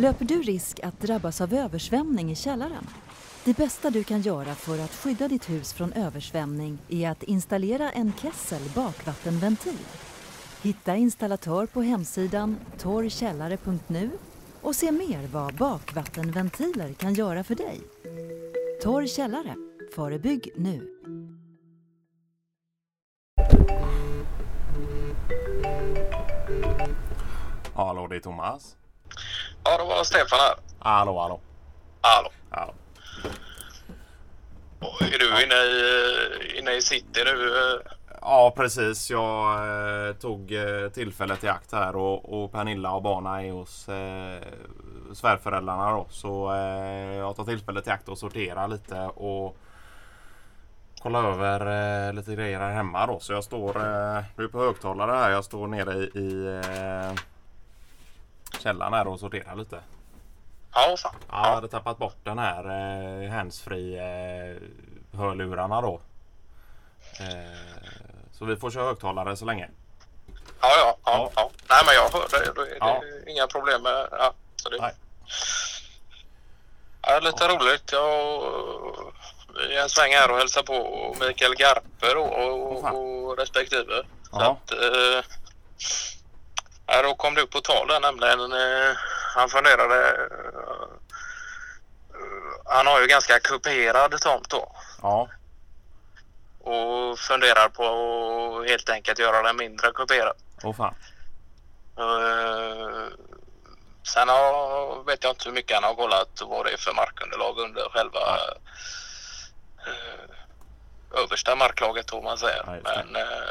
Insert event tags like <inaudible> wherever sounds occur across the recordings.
Löper du risk att drabbas av översvämning i källaren? Det bästa du kan göra för att skydda ditt hus från översvämning är att installera en Kessel bakvattenventil. Hitta installatör på hemsidan torrkällare.nu och se mer vad bakvattenventiler kan göra för dig. Torr källare, förebygg nu. Hallå, det är Thomas. Ja, det var Stefan här. Hallå, hallå. Hallå. hallå. Är du inne i, inne i city nu? Ja, precis. Jag eh, tog eh, tillfället i akt här och, och Pernilla och barnen är hos eh, svärföräldrarna då. Så eh, jag tar tillfället i akt och sortera lite och kolla över eh, lite grejer här hemma då. Så jag står, eh, är på högtalare här. Jag står nere i, i eh, källaren här och sorterar lite. Ja, fan. Ja, jag hade tappat bort den här eh, handsfree eh, hörlurarna då. Eh, så vi får köra högtalare så länge. Ja, ja, ja. Ja. ja. Nej, men jag hör det. Det är Ja. inga problem med ja, så det. Nej. Ja, lite roligt. Jag vi är en sväng här och hälsar på Mikael Garpe då, och, fan. och respektive. Så Ja. att, eh, ja, då kom det upp på tal där nämligen. Eh, han funderade. Eh, han har ju ganska kuperad tomt då. Ja, och funderar på att helt enkelt göra den mindre kuperad. åh fan. Eh, Sen har, vet jag inte hur mycket han har kollat vad det är för markunderlag under själva eh, översta marklaget om man säger. Ja, det. Men eh,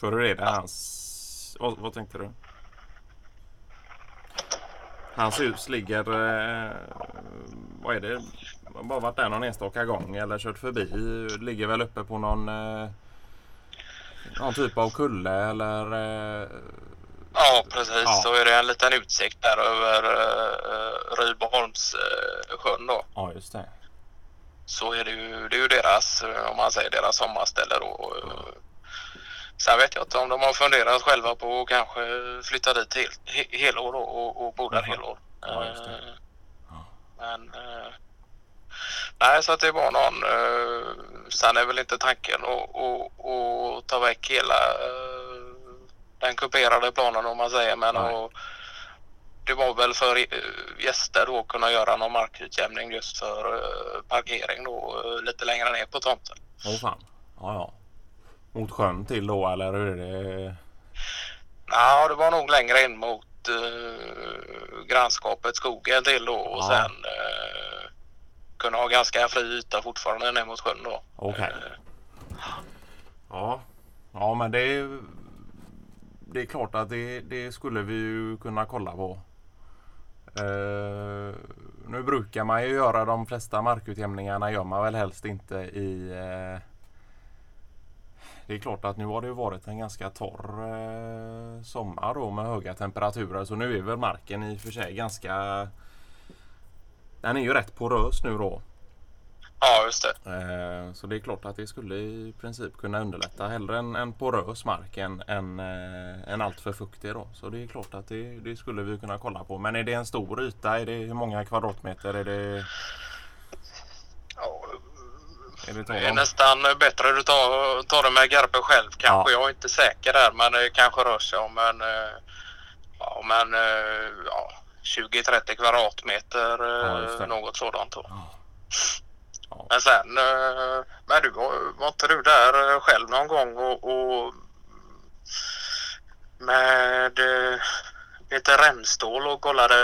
För hur är det hans... Vad, vad tänkte du? Hans hus ligger... Eh, vad är det? Har bara varit där någon enstaka gång eller kört förbi. Ligger väl uppe på någon... Eh, någon typ av kulle eller... Eh, ja precis, Ja. så är det en liten utsikt där över uh, Rydboholmssjön då. ja, just det. så är det ju, det är ju deras, eh, om man säger deras sommarställe då. Eh, Sen vet jag inte om de har funderat själva på att kanske flytta dit helt, he, helår och, och bo där helår. Ja. Eh, Ja. Men eh, nej, så att det var någon. eh, Sen är väl inte tanken att, ta väck hela den kuperade planen om man säger. Men att, det var väl för gäster då att kunna göra någon markutjämning just för parkering då lite längre ner på tomten. Åh fan. Ja, ja. Mot sjön till då eller hur är det? Ja, det var nog längre in mot eh, grannskapet skogen till då och Ja. sen eh, kunna ha ganska fri yta fortfarande ner mot sjön då. Okej. Eh, Ja. Ja men det är Det är klart att det, det skulle vi ju kunna kolla på. Eh, nu brukar man ju göra de flesta markutjämningarna gör man väl helst inte i eh, Det är klart att nu har det varit en ganska torr eh, sommar då med höga temperaturer så nu är väl marken i och för sig ganska Den är ju rätt porös nu då. Ja, just det. Eh, Så det är klart att det skulle i princip kunna underlätta hellre en, en porös mark än, eh, en alltför fuktig då. Så det är klart att det, det skulle vi kunna kolla på. Men är det en stor yta? Är det, hur många kvadratmeter? Är det, det är om? nästan bättre att du tar, tar det med Garpe själv kanske. Ja. Jag är inte säker där men det kanske rör sig om en, eh, ja, men, eh, ja, 20-30 kvadratmeter. Ja, eh, något sådant. Då. Ja. Men sen, eh, men du var, inte du där eh, själv någon gång och, och med eh, Peter Remstål och kollade,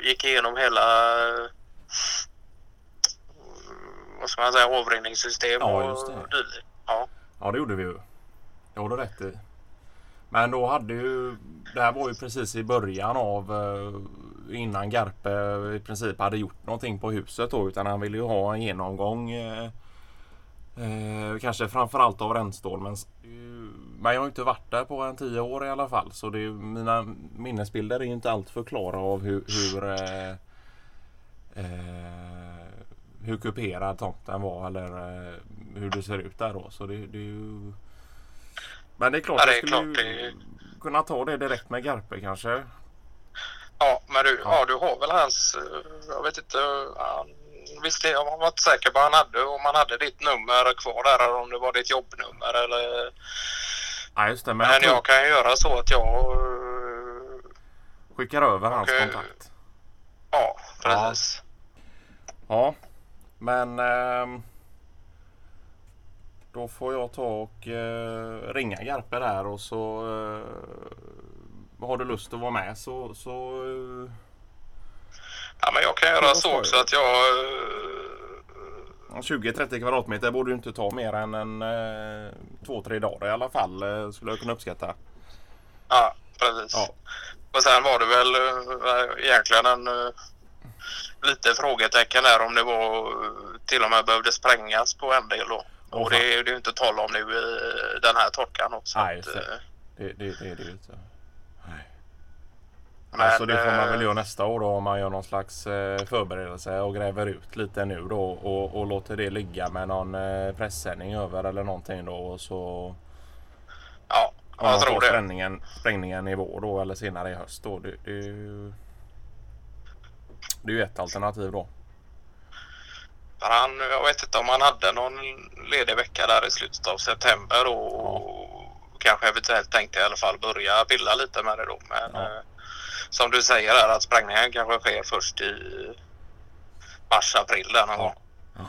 gick igenom hela eh, vad ska man säga, avrinningssystem Ja, och just det. dylikt. Ja, Ja det gjorde vi ju. Det har du rätt i. Men då hade ju Det här var ju precis i början av eh, Innan Garpe i princip hade gjort någonting på huset då utan han ville ju ha en genomgång eh, eh, Kanske framförallt av rännstål men, eh, men jag har ju inte varit där på en tio år i alla fall så det mina minnesbilder är ju inte allt för klara av hur hur, eh, eh, hur kuperad tomten var eller eh, hur det ser ut där då. Så det, det är ju... Men det är klart Ja, det är skulle klart, ju det kunna ta det direkt med Garpe kanske. Ja, men du, Ja. ja. du har väl hans, eh, jag vet inte, han, visst jag var inte säker på han hade, om han hade ditt nummer kvar där eller om det var ditt jobbnummer eller... Ja, just det. Men Men jag, tror, jag kan ju göra så att jag... eh, skickar över hans Okej. kontakt. Ja, precis. Ja, men ehm, då får jag ta och eh, ringa Garpe där och så eh, har du lust att vara med så, så eh, Ja, men jag kan göra så så också att jag... eh, 20-30 kvadratmeter borde ju inte ta mer än en eh, två, tre dagar i alla fall eh, skulle jag kunna uppskatta. Ja, precis. Ja, Och sen var det väl eh, egentligen en eh, lite frågetecken där om det var eh, till och med behövde sprängas på en del då. Åh, och det är det ju inte tal om nu i den här torkan också. Nej, att, det. eh, det, det, det är det ju inte. Nej. Men, alltså det får man eh, väl göra nästa år då om man gör någon slags eh, förberedelse och gräver ut lite nu då och, och låter det ligga med någon eh, pressändning över eller någonting då och så Ja, jag tror det. sprängningen, sprängningen i vår då eller senare i höst då. Det, det, är ju, det är ju ett alternativ då. För han, jag vet inte om han hade någon ledig vecka där i slutet av september och, och kanske eventuellt tänkte i alla fall börja pilla lite med det då. Men Ja. eh, som du säger här att sprängningen kanske sker först i mars, april där någon Ja. gång.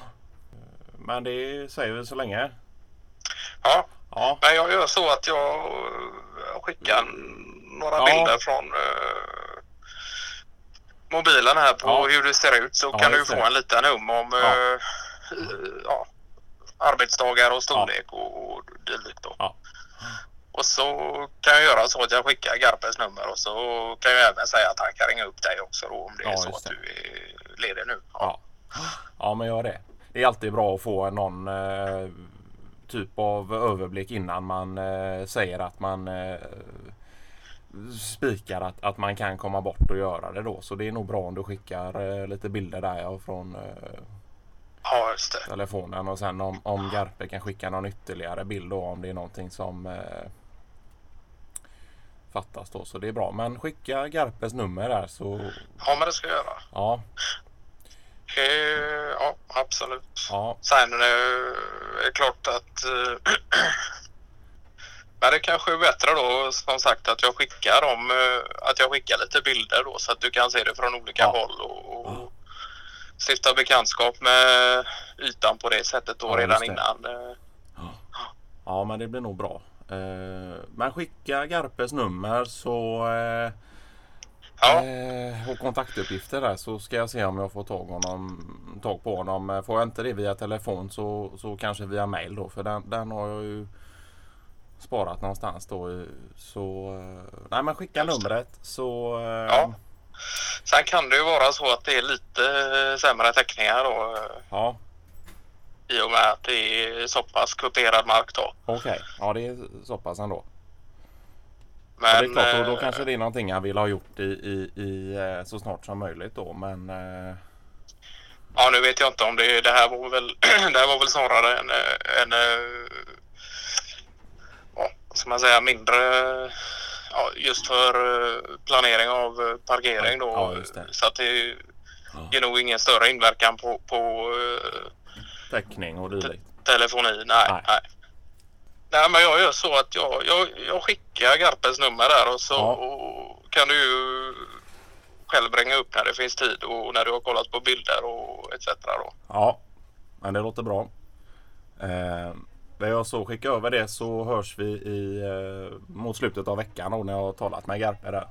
Men det säger vi så länge. Ja, Ja, men jag gör så att jag jag skickar några Ja. bilder från eh, mobilen här på Ja. hur det ser ut så Ja, kan du få det. en liten hum om Ja. eh, ja, arbetsdagar och storlek och, och dylikt då. Och så kan jag göra så att jag skickar Garpes nummer och så kan jag även säga att han kan ringa upp dig också då om det är så just att det. du är ledig nu. ja. ja, men gör det. Det är alltid bra att få någon eh, typ av överblick innan man eh, säger att man eh, spikar att, att man kan komma bort och göra det då. Så det är nog bra om du skickar eh, lite bilder där ja, från eh, Ja, just det. telefonen och sen om, om Garpe kan skicka någon ytterligare bild då om det är någonting som eh, fattas då. Så det är bra. Men skicka Garpes nummer där så Ja, men det ska jag göra. ja, Eh, ja, absolut. ja, Sen eh, är det klart att eh, <clears throat> men det kanske är bättre då som sagt att jag skickar dem, eh, att jag skickar lite bilder då så att du kan se det från olika Ja. håll och, och stifta bekantskap med ytan på det sättet då Ja, redan innan. eh. ja, men det blir nog bra. Eh, men skicka Garpes nummer så Ja, och kontaktuppgifter där så ska jag se om jag får tag, honom, tag på honom. Får jag inte det via telefon så, så kanske via mail då för den, den har jag ju sparat någonstans då. i- Så eh, nej men skicka numret så eh, Ja. Sen kan det ju vara så att det är lite eh, sämre täckningar då eh, ja i och med att det är så pass kuperad mark då. okej. Ja det är så pass ändå. Men, ja, det är klart då, då eh, kanske det är någonting han vill ha gjort i, i, i eh, så snart som möjligt då men eh, Ja, nu vet jag inte om det, det här var väl, <clears throat> det här var väl snarare en, eh, en eh, ska man säga, mindre, ja, just för eh, planering av eh, parkering då. Ja. Så att det Ja. ger nog ingen större inverkan på, på eh, täckning och dylikt. telefoni. Nej, Nej. nej. nej. men jag gör så att jag, jag, jag skickar Garpes nummer där och så Ja. och kan du ju själv ringa upp när det finns tid och när du har kollat på bilder och etc. Då. Ja, men det låter bra. Eh, när jag så skickar över det så hörs vi i, eh, mot slutet av veckan då när jag har talat med Garpe där.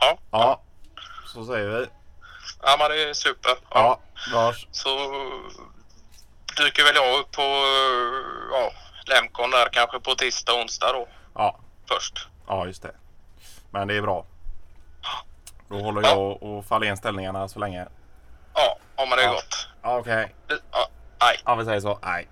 Ja, Ja, så säger vi. ja men det är super. Ja. Ja, vi hörs. Så dyker väl jag upp på ja, Lemcon där kanske på tisdag, onsdag då Ja, först. ja, just det. Men det är bra. Då håller jag och Fahlén ställningarna så länge. Ja, ja men det är Ja. gott. Ja, Okej. Ja, nej. Ja, vi säger så. Nej.